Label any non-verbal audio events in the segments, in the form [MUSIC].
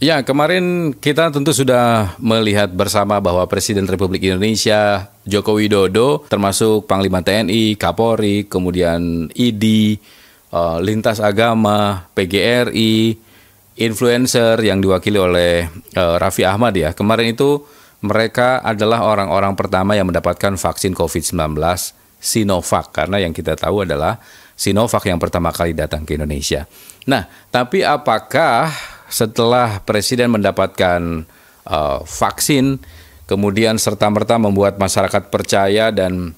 Ya, kemarin kita tentu sudah melihat bersama bahwa Presiden Republik Indonesia Joko Widodo termasuk Panglima TNI, Kapolri, kemudian ID, uh, lintas agama, PGRI, influencer yang diwakili oleh uh, Raffi Ahmad ya. Kemarin itu mereka adalah orang-orang pertama yang mendapatkan vaksin COVID-19 Sinovac karena yang kita tahu adalah Sinovac yang pertama kali datang ke Indonesia. Nah, tapi apakah setelah presiden mendapatkan uh, vaksin, kemudian serta-merta membuat masyarakat percaya dan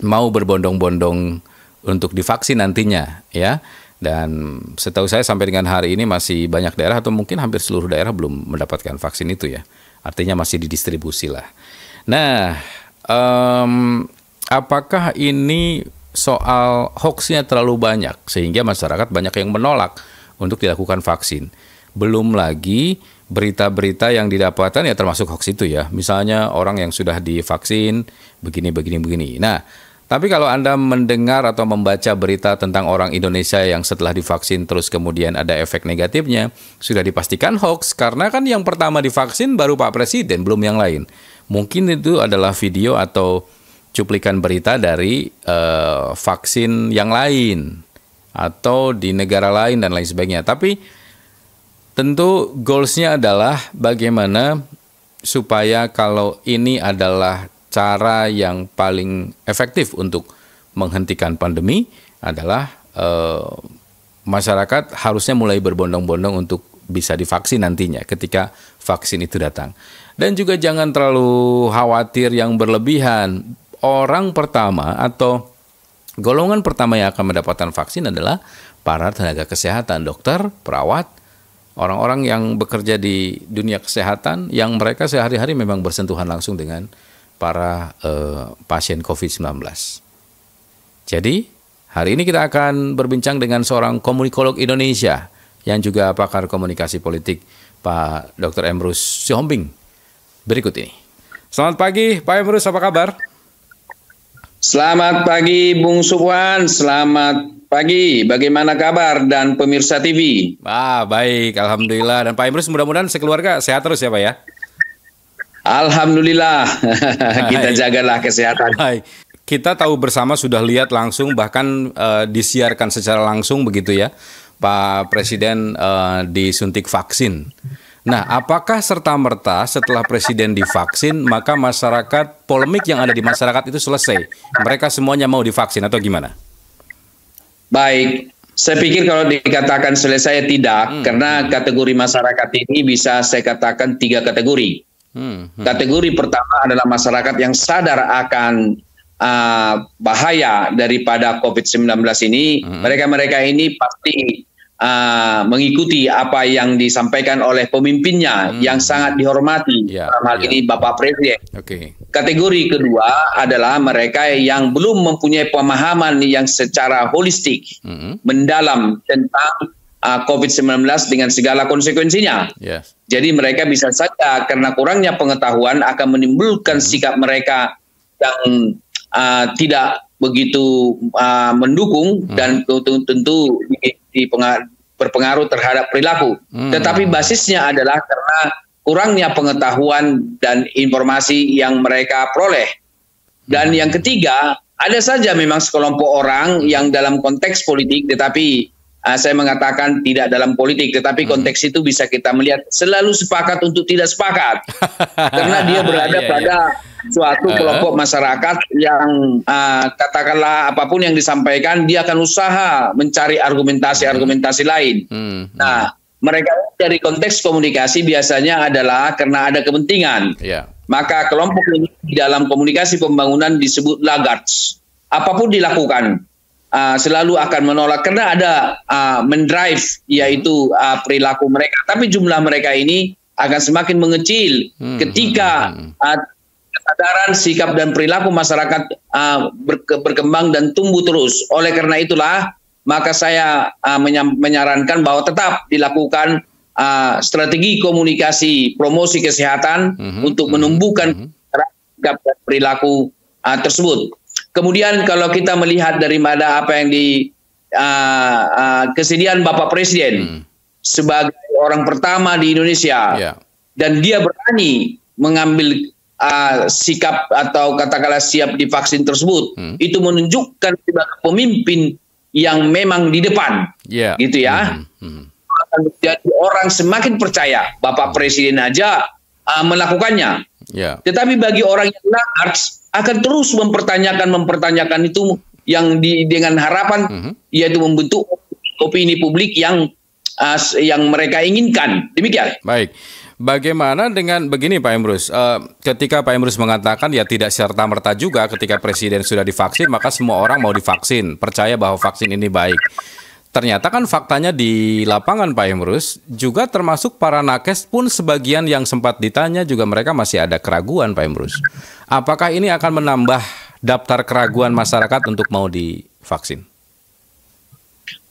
mau berbondong-bondong untuk divaksin nantinya, ya. Dan setahu saya sampai dengan hari ini masih banyak daerah atau mungkin hampir seluruh daerah belum mendapatkan vaksin itu ya. Artinya masih didistribusi lah. Nah, um, apakah ini soal hoaxnya terlalu banyak sehingga masyarakat banyak yang menolak untuk dilakukan vaksin? Belum lagi berita-berita yang didapatkan ya termasuk hoax itu ya. Misalnya orang yang sudah divaksin begini begini begini. Nah, tapi kalau Anda mendengar atau membaca berita tentang orang Indonesia yang setelah divaksin terus kemudian ada efek negatifnya, sudah dipastikan hoax karena kan yang pertama divaksin baru Pak Presiden, belum yang lain. Mungkin itu adalah video atau cuplikan berita dari uh, vaksin yang lain atau di negara lain dan lain sebagainya. Tapi Tentu goalsnya adalah bagaimana supaya kalau ini adalah cara yang paling efektif untuk menghentikan pandemi adalah eh, masyarakat harusnya mulai berbondong-bondong untuk bisa divaksin nantinya ketika vaksin itu datang. Dan juga jangan terlalu khawatir yang berlebihan. Orang pertama atau golongan pertama yang akan mendapatkan vaksin adalah para tenaga kesehatan, dokter, perawat, orang-orang yang bekerja di dunia kesehatan yang mereka sehari-hari memang bersentuhan langsung dengan para uh, pasien COVID-19. Jadi, hari ini kita akan berbincang dengan seorang komunikolog Indonesia yang juga pakar komunikasi politik, Pak Dr. Emrus Sihombing. Berikut ini. Selamat pagi, Pak Emrus, apa kabar? Selamat pagi, Bung Subwan. Selamat pagi, bagaimana kabar dan pemirsa TV? Ah, baik, alhamdulillah. Dan Pak Imrus mudah-mudahan sekeluarga sehat terus ya, Pak ya. Alhamdulillah, [LAUGHS] kita jagalah kesehatan. Baik. Kita tahu bersama sudah lihat langsung bahkan uh, disiarkan secara langsung begitu ya, Pak Presiden uh, disuntik vaksin. Nah, apakah serta merta setelah Presiden divaksin maka masyarakat polemik yang ada di masyarakat itu selesai? Mereka semuanya mau divaksin atau gimana? Baik, saya pikir kalau dikatakan selesai tidak, hmm. karena kategori masyarakat ini bisa saya katakan tiga kategori. Hmm. Hmm. Kategori pertama adalah masyarakat yang sadar akan uh, bahaya daripada COVID-19 ini. Hmm. Mereka-mereka hmm. ini pasti uh, mengikuti apa yang disampaikan oleh pemimpinnya hmm. yang sangat dihormati yeah, dalam hal yeah. ini Bapak Presiden. Okay. Kategori kedua adalah mereka yang belum mempunyai pemahaman yang secara holistik hmm. mendalam tentang uh, COVID-19 dengan segala konsekuensinya. Yes. Jadi mereka bisa saja karena kurangnya pengetahuan akan menimbulkan hmm. sikap mereka yang uh, tidak begitu uh, mendukung hmm. dan tentu, tentu berpengaruh terhadap perilaku. Hmm. Tetapi basisnya adalah karena kurangnya pengetahuan dan informasi yang mereka peroleh. Dan yang ketiga, ada saja memang sekelompok orang yang dalam konteks politik, tetapi uh, saya mengatakan tidak dalam politik, tetapi hmm. konteks itu bisa kita melihat selalu sepakat untuk tidak sepakat, [LAUGHS] karena dia berada yeah, pada yeah suatu kelompok masyarakat yang uh, katakanlah apa pun yang disampaikan dia akan usaha mencari argumentasi-argumentasi lain. Hmm. Nah, mereka dari konteks komunikasi biasanya adalah karena ada kepentingan. Yeah. Maka kelompok ini di dalam komunikasi pembangunan disebut laggards. Apa pun dilakukan uh, selalu akan menolak karena ada uh, mendrive yaitu uh, perilaku mereka. Tapi jumlah mereka ini akan semakin mengecil hmm. ketika uh, kesadaran, sikap dan perilaku masyarakat uh, berkembang dan tumbuh terus. Oleh karena itulah maka saya uh, menyarankan bahwa tetap dilakukan uh, strategi komunikasi promosi kesehatan mm-hmm, untuk menumbuhkan mm-hmm. sikap dan perilaku uh, tersebut. Kemudian kalau kita melihat daripada apa yang di uh, uh, kesediaan Bapak Presiden mm. sebagai orang pertama di Indonesia yeah. dan dia berani mengambil uh, sikap atau katakanlah siap divaksin tersebut hmm. itu menunjukkan sebagai pemimpin yang memang di depan yeah. gitu ya hmm. Hmm. menjadi orang semakin percaya Bapak Presiden aja uh, melakukannya yeah. tetapi bagi orang yang large akan terus mempertanyakan mempertanyakan itu yang di, dengan harapan -hmm. yaitu membentuk opini publik yang uh, yang mereka inginkan. Demikian. Baik. Bagaimana dengan begini Pak Emrus? Uh, ketika Pak Emrus mengatakan ya tidak serta merta juga ketika presiden sudah divaksin maka semua orang mau divaksin, percaya bahwa vaksin ini baik. Ternyata kan faktanya di lapangan Pak Emrus juga termasuk para nakes pun sebagian yang sempat ditanya juga mereka masih ada keraguan Pak Emrus. Apakah ini akan menambah daftar keraguan masyarakat untuk mau divaksin?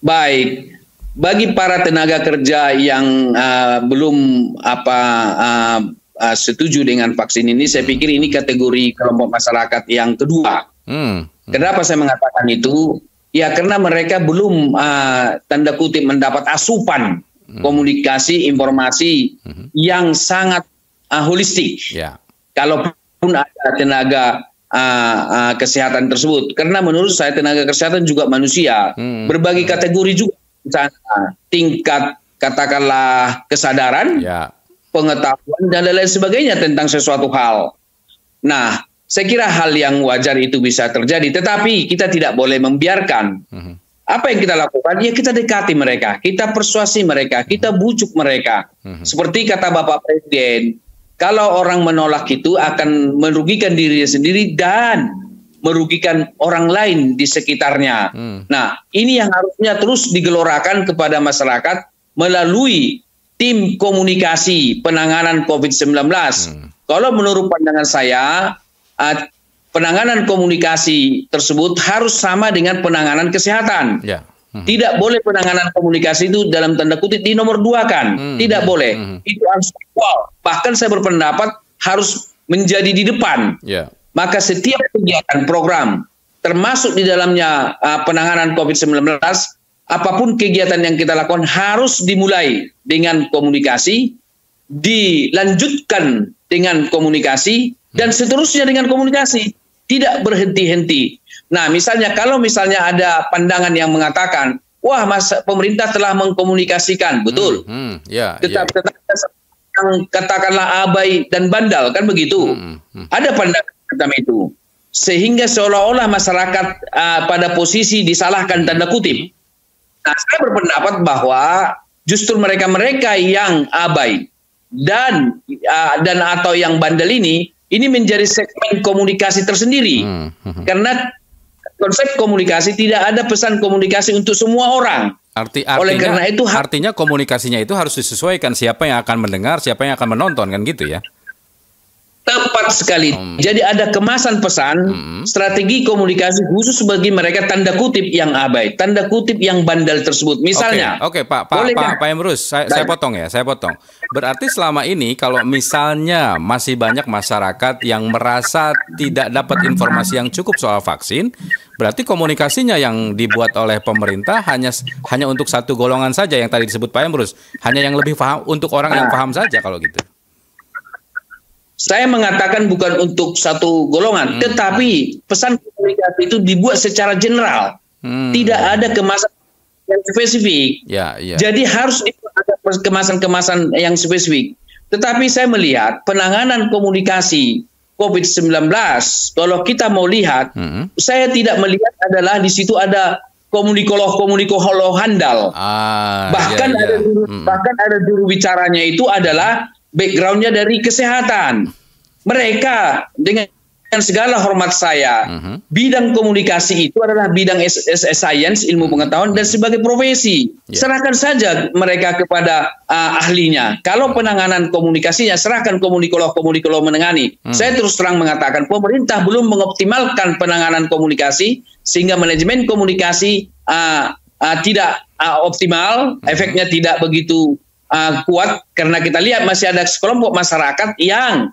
Baik, bagi para tenaga kerja yang uh, belum apa uh, uh, setuju dengan vaksin ini, saya pikir ini kategori kelompok masyarakat yang kedua. Hmm. Kenapa saya mengatakan itu? Ya karena mereka belum uh, tanda kutip mendapat asupan hmm. komunikasi informasi hmm. yang sangat uh, holistik. Yeah. Kalaupun ada tenaga uh, uh, kesehatan tersebut. Karena menurut saya tenaga kesehatan juga manusia, hmm. berbagi kategori juga, misalnya tingkat katakanlah kesadaran, ya. pengetahuan dan lain-lain sebagainya tentang sesuatu hal. Nah, saya kira hal yang wajar itu bisa terjadi, tetapi kita tidak boleh membiarkan. Hmm. Apa yang kita lakukan? Ya kita dekati mereka, kita persuasi mereka, kita bujuk mereka. Hmm. Seperti kata Bapak Presiden, kalau orang menolak itu akan merugikan dirinya sendiri dan merugikan orang lain di sekitarnya. Hmm. Nah, ini yang harusnya terus digelorakan kepada masyarakat melalui tim komunikasi penanganan COVID-19. Hmm. Kalau menurut pandangan saya, uh, penanganan komunikasi tersebut harus sama dengan penanganan kesehatan. Yeah. Hmm. Tidak boleh penanganan komunikasi itu dalam tanda kutip di nomor dua kan, hmm. tidak boleh. Hmm. Itu harus equal. Bahkan saya berpendapat harus menjadi di depan. Yeah. Maka setiap kegiatan program, termasuk di dalamnya uh, penanganan COVID-19, apa pun kegiatan yang kita lakukan harus dimulai dengan komunikasi, dilanjutkan dengan komunikasi, dan seterusnya dengan komunikasi. Tidak berhenti-henti. Nah, misalnya kalau misalnya ada pandangan yang mengatakan, wah, mas pemerintah telah mengkomunikasikan, betul. Hmm, hmm, ya, tetap, ya. tetap yang katakanlah abai dan bandal kan begitu. Hmm, hmm. Ada pandangan tentang itu, sehingga seolah-olah masyarakat uh, pada posisi disalahkan tanda kutip. Nah, saya berpendapat bahwa justru mereka-mereka yang abai dan uh, dan atau yang bandel ini ini menjadi segmen komunikasi tersendiri hmm. hmm. karena konsep komunikasi tidak ada pesan komunikasi untuk semua orang. Arti, artinya, Oleh karena itu artinya komunikasinya itu harus disesuaikan siapa yang akan mendengar, siapa yang akan menonton kan gitu ya. Tepat sekali. Hmm. Jadi ada kemasan pesan, hmm. strategi komunikasi khusus bagi mereka tanda kutip yang abai, tanda kutip yang bandel tersebut. Misalnya. Oke, okay, okay, Pak, Pak, Pak, Pak Emrus, saya, saya potong ya, saya potong. Berarti selama ini kalau misalnya masih banyak masyarakat yang merasa tidak dapat informasi yang cukup soal vaksin, berarti komunikasinya yang dibuat oleh pemerintah hanya hanya untuk satu golongan saja yang tadi disebut Pak Emrus, hanya yang lebih paham untuk orang yang paham saja kalau gitu. Saya mengatakan bukan untuk satu golongan, hmm. tetapi pesan komunikasi itu dibuat secara general. Hmm. Tidak ada kemasan yang spesifik. Ya, ya. Jadi harus ada kemasan-kemasan yang spesifik. Tetapi saya melihat penanganan komunikasi COVID-19, kalau kita mau lihat, hmm. saya tidak melihat adalah di situ ada komunikoloh komunikoloh handal. Ah, bahkan ya, ya. ada hmm. bahkan ada juru bicaranya itu adalah backgroundnya dari kesehatan. Mereka dengan segala hormat saya, uh-huh. bidang komunikasi itu adalah bidang science, ilmu pengetahuan dan sebagai profesi. Yeah. Serahkan saja mereka kepada uh, ahlinya. Kalau penanganan komunikasinya, serahkan komunikolog komunikolog menangani. Uh-huh. Saya terus terang mengatakan pemerintah belum mengoptimalkan penanganan komunikasi sehingga manajemen komunikasi uh, uh, tidak uh, optimal, uh-huh. efeknya tidak begitu uh, kuat karena kita lihat masih ada sekelompok masyarakat yang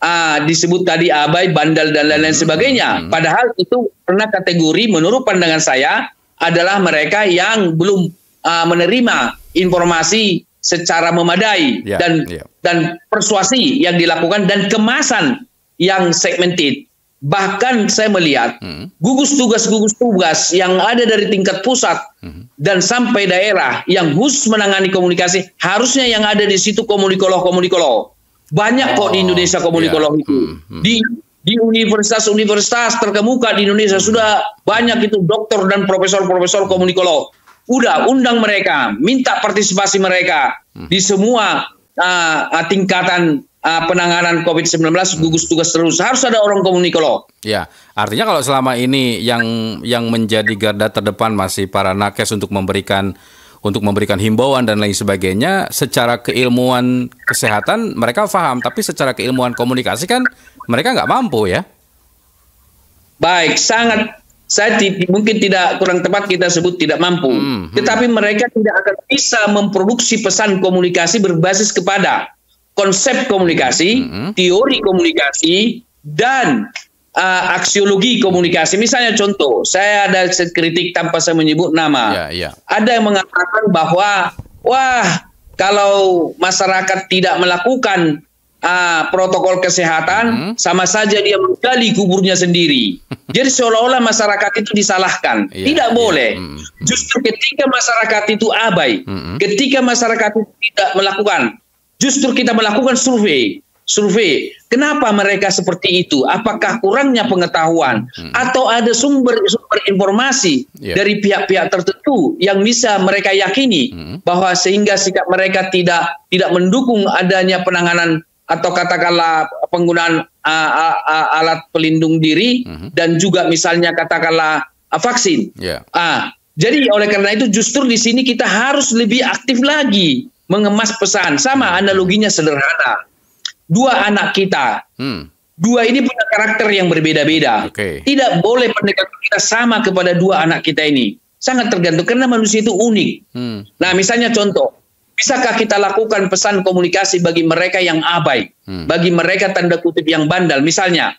uh, disebut tadi abai, bandel dan lain-lain hmm. sebagainya. Padahal itu pernah kategori menurut pandangan saya adalah mereka yang belum uh, menerima informasi secara memadai yeah, dan yeah. dan persuasi yang dilakukan dan kemasan yang segmented. Bahkan saya melihat hmm. gugus tugas gugus tugas yang ada dari tingkat pusat hmm. dan sampai daerah yang khusus menangani komunikasi harusnya yang ada di situ komunikolog komunikolog. Banyak oh, kok di oh, Indonesia komunikolog yeah. itu. Hmm. Di di universitas-universitas terkemuka di Indonesia sudah banyak itu dokter dan profesor-profesor komunikolog. Udah undang mereka, minta partisipasi mereka di semua uh, tingkatan uh, penanganan COVID-19 gugus tugas terus harus ada orang komunikolog. Ya, artinya kalau selama ini yang yang menjadi garda terdepan masih para nakes untuk memberikan untuk memberikan himbauan dan lain sebagainya, secara keilmuan kesehatan mereka paham, tapi secara keilmuan komunikasi kan mereka nggak mampu ya. Baik, sangat saya mungkin tidak kurang tepat kita sebut tidak mampu, hmm, hmm. tetapi mereka tidak akan bisa memproduksi pesan komunikasi berbasis kepada konsep komunikasi, hmm. teori komunikasi, dan uh, aksiologi komunikasi. Misalnya contoh, saya ada kritik tanpa saya menyebut nama. Yeah, yeah. Ada yang mengatakan bahwa wah kalau masyarakat tidak melakukan uh, protokol kesehatan, hmm. sama saja dia menggali kuburnya sendiri. [LAUGHS] Jadi seolah-olah masyarakat itu disalahkan. Yeah, tidak iya. boleh. Yeah. Hmm. Justru ketika masyarakat itu abai, hmm. ketika masyarakat itu tidak melakukan, justru kita melakukan survei survei. Kenapa mereka seperti itu? Apakah kurangnya pengetahuan hmm. atau ada sumber-sumber informasi yeah. dari pihak-pihak tertentu yang bisa mereka yakini hmm. bahwa sehingga sikap mereka tidak tidak mendukung adanya penanganan atau katakanlah penggunaan uh, uh, alat pelindung diri hmm. dan juga misalnya katakanlah uh, vaksin. Yeah. Uh, jadi oleh karena itu justru di sini kita harus lebih aktif lagi mengemas pesan. Sama analoginya sederhana dua anak kita. Hmm. Dua ini punya karakter yang berbeda-beda. Okay. Tidak boleh pendekatan kita sama kepada dua anak kita ini. Sangat tergantung karena manusia itu unik. Hmm. Nah, misalnya contoh, bisakah kita lakukan pesan komunikasi bagi mereka yang abai, hmm. bagi mereka tanda kutip yang bandal, misalnya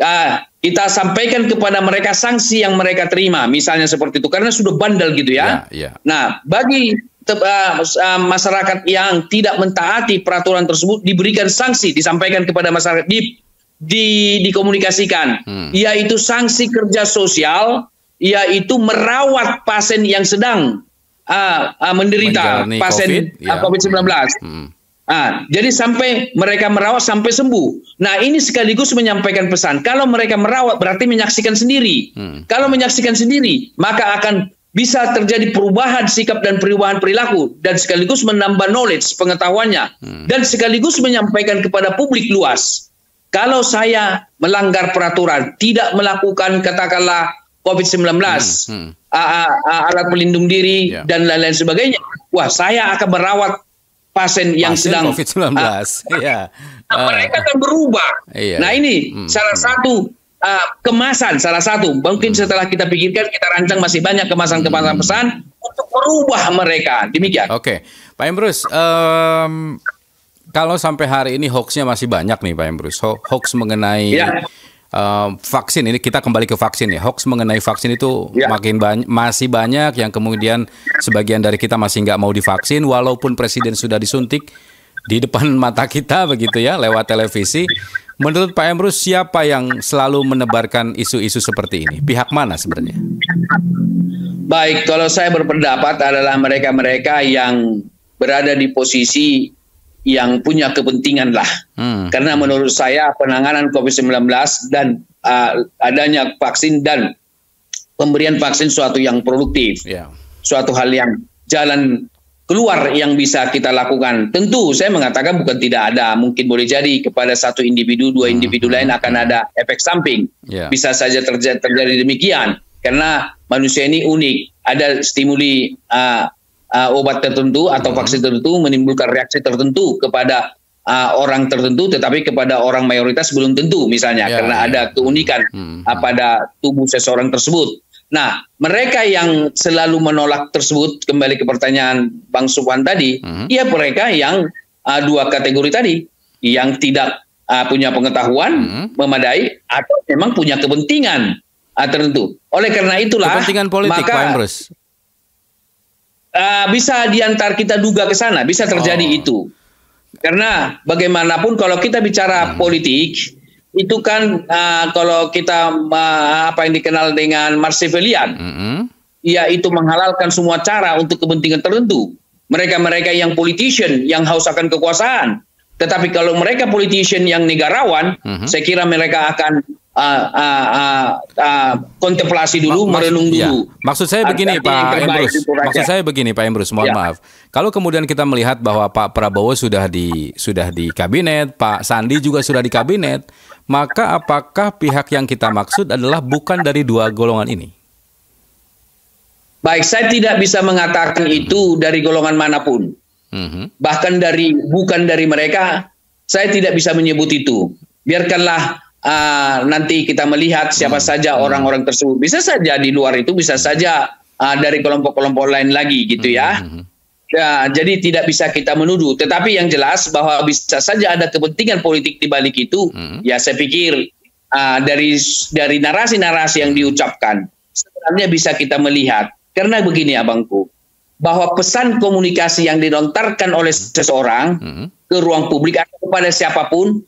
uh, kita sampaikan kepada mereka sanksi yang mereka terima, misalnya seperti itu, karena sudah bandal gitu ya. Yeah, yeah. Nah, bagi uh, masyarakat yang tidak mentaati peraturan tersebut diberikan sanksi disampaikan kepada masyarakat di, di dikomunikasikan hmm. yaitu sanksi kerja sosial yaitu merawat pasien yang sedang uh, uh, menderita Menjalani pasien COVID, ya. COVID-19. Hmm. Ah, jadi sampai mereka merawat sampai sembuh. Nah, ini sekaligus menyampaikan pesan. Kalau mereka merawat berarti menyaksikan sendiri. Hmm. Kalau menyaksikan sendiri, maka akan bisa terjadi perubahan sikap dan perubahan perilaku dan sekaligus menambah knowledge pengetahuannya hmm. dan sekaligus menyampaikan kepada publik luas kalau saya melanggar peraturan tidak melakukan katakanlah COVID-19 hmm. hmm. alat pelindung diri yeah. dan lain-lain sebagainya wah saya akan merawat pasien yang pasien sedang COVID-19 uh, yeah. uh, mereka akan berubah yeah. nah ini hmm. salah hmm. satu uh, kemasan salah satu. Mungkin hmm. setelah kita pikirkan kita rancang masih banyak kemasan-kemasan pesan untuk merubah mereka. Demikian. Oke, okay. Pak Emrus. Um, kalau sampai hari ini hoaxnya masih banyak nih Pak Emrus. Hoax mengenai ya. uh, vaksin ini kita kembali ke vaksin ya. Hoax mengenai vaksin itu ya. makin banyak, masih banyak yang kemudian sebagian dari kita masih nggak mau divaksin walaupun presiden sudah disuntik di depan mata kita begitu ya lewat televisi. Menurut Pak Emrus, siapa yang selalu menebarkan isu-isu seperti ini? Pihak mana sebenarnya? Baik, kalau saya berpendapat adalah mereka-mereka yang berada di posisi yang punya kepentingan lah. Hmm. Karena menurut saya penanganan COVID-19 dan uh, adanya vaksin dan pemberian vaksin suatu yang produktif, yeah. suatu hal yang jalan keluar yang bisa kita lakukan. Tentu saya mengatakan bukan tidak ada, mungkin boleh jadi kepada satu individu, dua individu lain akan ada efek samping. Yeah. Bisa saja terjadi, terjadi demikian karena manusia ini unik. Ada stimuli uh, uh, obat tertentu atau hmm. vaksin tertentu menimbulkan reaksi tertentu kepada uh, orang tertentu, tetapi kepada orang mayoritas belum tentu, misalnya yeah, karena yeah. ada keunikan hmm. uh, pada tubuh seseorang tersebut. Nah, mereka yang selalu menolak tersebut kembali ke pertanyaan Bang Supwan tadi, hmm. ya mereka yang uh, dua kategori tadi, yang tidak uh, punya pengetahuan hmm. memadai atau memang punya kepentingan uh, tertentu. Oleh karena itulah kepentingan politik, maka, Pak Emrus. uh, bisa diantar kita duga ke sana, bisa terjadi oh. itu. Karena bagaimanapun kalau kita bicara hmm. politik itu kan uh, kalau kita uh, apa yang dikenal dengan Marsevelian, hmm. yaitu menghalalkan semua cara untuk kepentingan tertentu. Mereka-mereka yang politician yang haus akan kekuasaan, tetapi kalau mereka politician yang negarawan, hmm. saya kira mereka akan uh, uh, uh, uh, kontemplasi dulu, Mak merenung iya. dulu. Ya. Maksud saya begini Pak Emrus. Maksud saya begini Pak Emrus, mohon ya. maaf. Kalau kemudian kita melihat bahwa Pak Prabowo sudah di sudah di kabinet, Pak Sandi juga sudah di kabinet, maka apakah pihak yang kita maksud adalah bukan dari dua golongan ini? Baik, saya tidak bisa mengatakan itu dari golongan mana pun. Mm -hmm. Bahkan dari bukan dari mereka, saya tidak bisa menyebut itu. Biarkanlah uh, nanti kita melihat siapa hmm. saja hmm. orang-orang tersebut. Bisa saja di luar itu bisa saja uh, dari kelompok-kelompok lain lagi gitu ya. Hmm. Ya, jadi tidak bisa kita menuduh. Tetapi yang jelas bahwa bisa saja ada kepentingan politik di balik itu. Hmm. Ya saya pikir uh, dari dari narasi-narasi yang diucapkan sebenarnya bisa kita melihat. Karena begini abangku, bahwa pesan komunikasi yang dilontarkan oleh seseorang hmm. ke ruang publik atau kepada siapa pun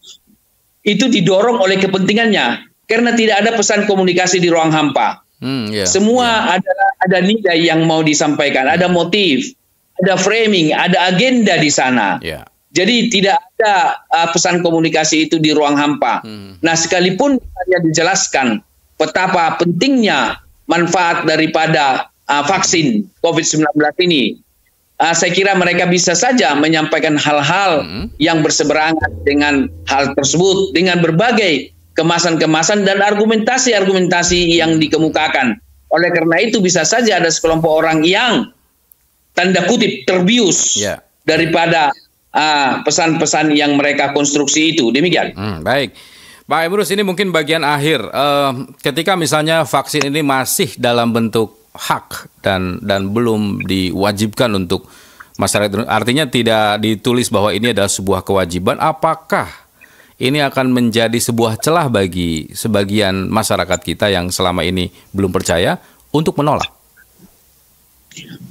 itu didorong oleh kepentingannya karena tidak ada pesan komunikasi di ruang hampa. Hmm, yeah, Semua yeah. ada ada nilai yang mau disampaikan, ada motif, ada framing, ada agenda di sana. Yeah. Jadi tidak ada uh, pesan komunikasi itu di ruang hampa. Hmm. Nah, sekalipun hanya dijelaskan betapa pentingnya manfaat daripada uh, vaksin COVID-19 ini uh, saya kira mereka bisa saja menyampaikan hal-hal hmm. yang berseberangan dengan hal tersebut dengan berbagai kemasan-kemasan dan argumentasi-argumentasi yang dikemukakan. Oleh karena itu bisa saja ada sekelompok orang yang tanda kutip terbius yeah. daripada ah, pesan-pesan uh, yang mereka konstruksi itu. Demikian. Hmm, baik. Pak Emrus ini mungkin bagian akhir. Uh, ketika misalnya vaksin ini masih dalam bentuk hak dan dan belum diwajibkan untuk masyarakat artinya tidak ditulis bahwa ini adalah sebuah kewajiban apakah ini akan menjadi sebuah celah bagi sebagian masyarakat kita yang selama ini belum percaya untuk menolak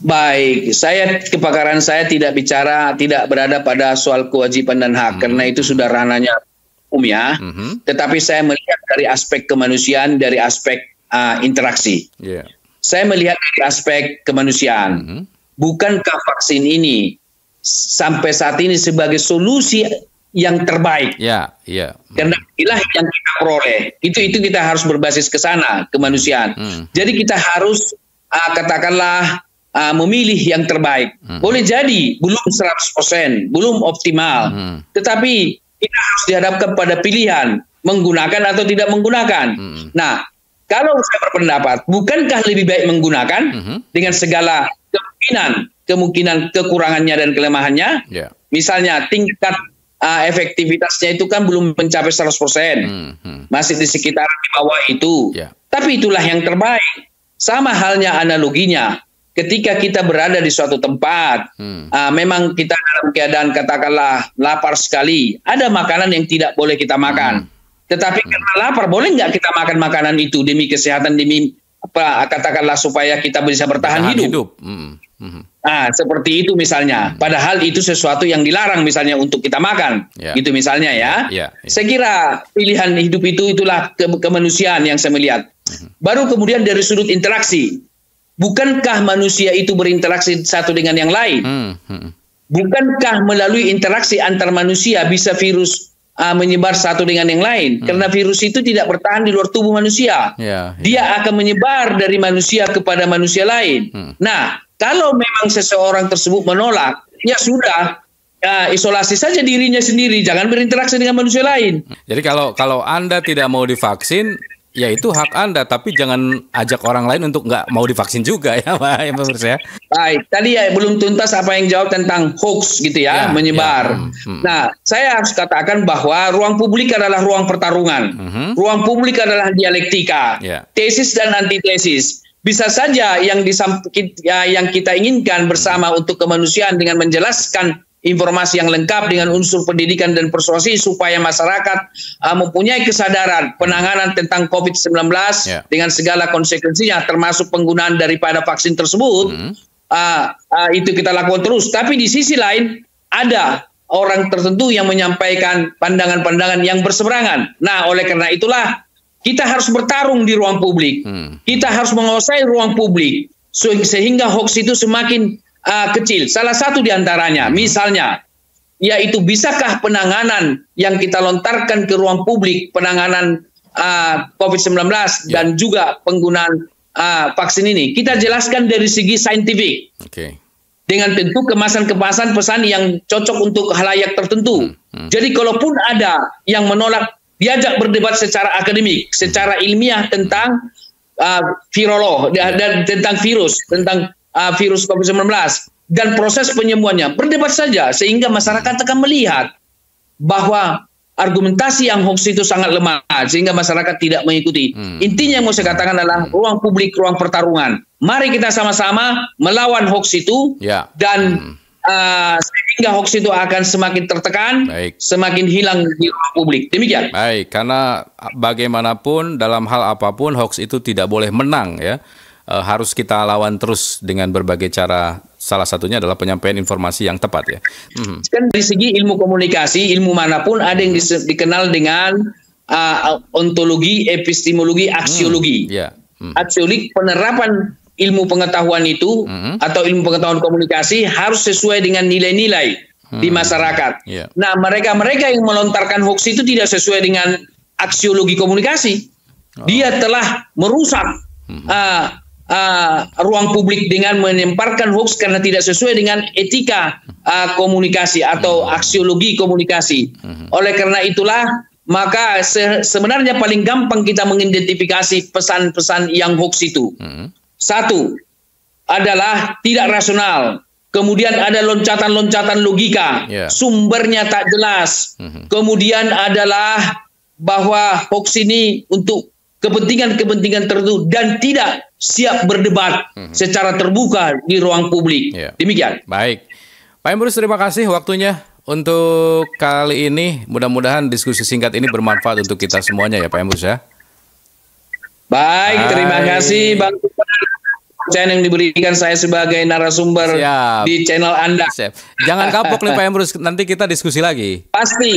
Baik, saya kepakaran saya tidak bicara tidak berada pada soal kewajiban dan hak hmm. karena itu sudah ranahnya umum ya. Hmm. Tetapi saya melihat dari aspek kemanusiaan, dari aspek uh, interaksi. Yeah. Saya melihat dari aspek kemanusiaan. Mm -hmm. Bukankah vaksin ini sampai saat ini sebagai solusi yang terbaik? Ya, ya. Karena inilah yang kita peroleh. Itu itu kita harus berbasis ke sana kemanusiaan. Hmm. Jadi kita harus uh, katakanlah uh, memilih yang terbaik. Hmm. Boleh jadi belum 100%, belum optimal. Hmm. Tetapi kita harus dihadapkan pada pilihan menggunakan atau tidak menggunakan. Hmm. Nah, kalau saya berpendapat, bukankah lebih baik menggunakan -huh. dengan segala kemungkinan, kemungkinan kekurangannya dan kelemahannya? Yeah. Misalnya tingkat uh, efektivitasnya itu kan belum mencapai 100%. Uh -huh. Masih di sekitar di bawah itu. Yeah. Tapi itulah yang terbaik. Sama halnya analoginya. Ketika kita berada di suatu tempat, hmm. uh, memang kita dalam keadaan katakanlah lapar sekali, ada makanan yang tidak boleh kita makan. Hmm tetapi hmm. karena lapar, boleh nggak kita makan makanan itu demi kesehatan, demi apa katakanlah supaya kita bisa bertahan hidup. hidup. Hmm. Hmm. Nah, seperti itu misalnya. Hmm. Padahal itu sesuatu yang dilarang misalnya untuk kita makan. Yeah. Gitu misalnya ya. Yeah. Yeah. Saya kira pilihan hidup itu itulah ke kemanusiaan yang saya melihat. Hmm. Baru kemudian dari sudut interaksi. Bukankah manusia itu berinteraksi satu dengan yang lain? Hmm. Hmm. Bukankah melalui interaksi antar manusia bisa virus uh, menyebar satu dengan yang lain hmm. karena virus itu tidak bertahan di luar tubuh manusia. Yeah, yeah. Dia akan menyebar dari manusia kepada manusia lain. Hmm. Nah, kalau memang seseorang tersebut menolak, ya sudah uh, isolasi saja dirinya sendiri, jangan berinteraksi dengan manusia lain. Jadi kalau kalau Anda tidak mau divaksin, Ya itu hak Anda, tapi jangan ajak orang lain untuk nggak mau divaksin juga ya [LAUGHS] Pak ya menurut saya. Baik, tadi ya belum tuntas apa yang jawab tentang hoax gitu ya, ya menyebar. Ya. Hmm, hmm. Nah, saya harus katakan bahwa ruang publik adalah ruang pertarungan. Hmm. Ruang publik adalah dialektika. Ya. Tesis dan antitesis. Bisa saja yang ya, yang kita inginkan bersama untuk kemanusiaan dengan menjelaskan informasi yang lengkap dengan unsur pendidikan dan persuasi supaya masyarakat uh, mempunyai kesadaran penanganan tentang COVID-19 yeah. dengan segala konsekuensinya termasuk penggunaan daripada vaksin tersebut. Mm. uh, uh, itu kita lakukan terus. Tapi di sisi lain ada orang tertentu yang menyampaikan pandangan-pandangan yang berseberangan. Nah, oleh karena itulah kita harus bertarung di ruang publik. Hmm. Kita harus menguasai ruang publik sehingga hoax itu semakin uh, kecil. Salah satu di antaranya, misalnya, yaitu bisakah penanganan yang kita lontarkan ke ruang publik, penanganan uh, COVID-19 yeah. dan juga penggunaan uh, vaksin ini, kita jelaskan dari segi saintifik. Okay. Dengan tentu kemasan-kemasan pesan yang cocok untuk halayak tertentu. Hmm. Hmm. Jadi kalaupun ada yang menolak diajak berdebat secara akademik, secara ilmiah tentang uh, virolog dan tentang virus, tentang uh, virus COVID-19 dan proses penyembuhannya. Berdebat saja sehingga masyarakat akan melihat bahwa argumentasi yang hoax itu sangat lemah sehingga masyarakat tidak mengikuti. Hmm. Intinya yang mau saya katakan adalah ruang publik, ruang pertarungan. Mari kita sama-sama melawan hoax itu ya. dan hmm. uh, sehingga hoax itu akan semakin tertekan, Baik. semakin hilang di ruang publik. Demikian. Baik, karena bagaimanapun dalam hal apa pun hoax itu tidak boleh menang ya uh, harus kita lawan terus dengan berbagai cara. Salah satunya adalah penyampaian informasi yang tepat ya. Hmm. Kan dari segi ilmu komunikasi, ilmu mana pun ada yang dikenal dengan uh, ontologi, epistemologi, aksiologi. Hmm. Yeah. Hmm. Aksiologi penerapan ilmu pengetahuan itu hmm. atau ilmu pengetahuan komunikasi harus sesuai dengan nilai-nilai hmm. di masyarakat. Yeah. Nah, mereka-mereka yang melontarkan hoax itu tidak sesuai dengan aksiologi komunikasi. Oh. Dia telah merusak hmm. uh, uh, ruang publik dengan menemparkan hoax karena tidak sesuai dengan etika uh, komunikasi atau aksiologi komunikasi. Oleh karena itulah maka se sebenarnya paling gampang kita mengidentifikasi pesan-pesan yang hoax itu. Satu adalah tidak rasional. Kemudian ada loncatan-loncatan logika, yeah. sumbernya tak jelas. Kemudian adalah bahwa hoax ini untuk kepentingan-kepentingan tertentu dan tidak siap berdebat hmm. secara terbuka di ruang publik. Yeah. Demikian. Baik. Pak Emrus terima kasih waktunya untuk kali ini. Mudah-mudahan diskusi singkat ini bermanfaat untuk kita semuanya ya Pak Emrus ya. Baik, Baik. terima kasih Bang channel yang diberikan saya sebagai narasumber Siap. di channel Anda. Siap. Jangan kapok nih Pak Emrus, nanti kita diskusi lagi. Pasti,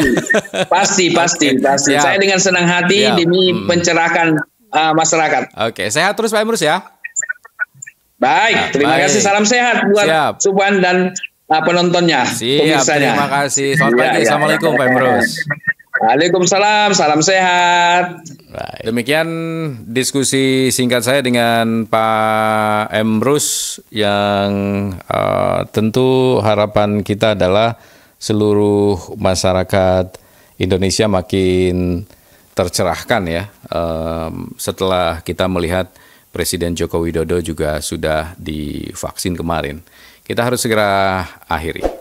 pasti, [LAUGHS] pasti, okay. pasti. Siap. Saya dengan senang hati Siap. demi hmm. mencerahkan uh, masyarakat. Oke, sehat terus Pak Emrus ya. Baik, nah, terima baik. kasih. Salam sehat buat Siap. Subhan dan uh, penontonnya. Siap, terima kasih. Selamat ya, pagi. Ya, Assalamualaikum ya, Pak Emrus. Waalaikumsalam, salam sehat. Baik. Demikian diskusi singkat saya dengan Pak Emrus yang uh, tentu harapan kita adalah seluruh masyarakat Indonesia makin tercerahkan ya um, setelah kita melihat Presiden Joko Widodo juga sudah divaksin kemarin. Kita harus segera akhiri.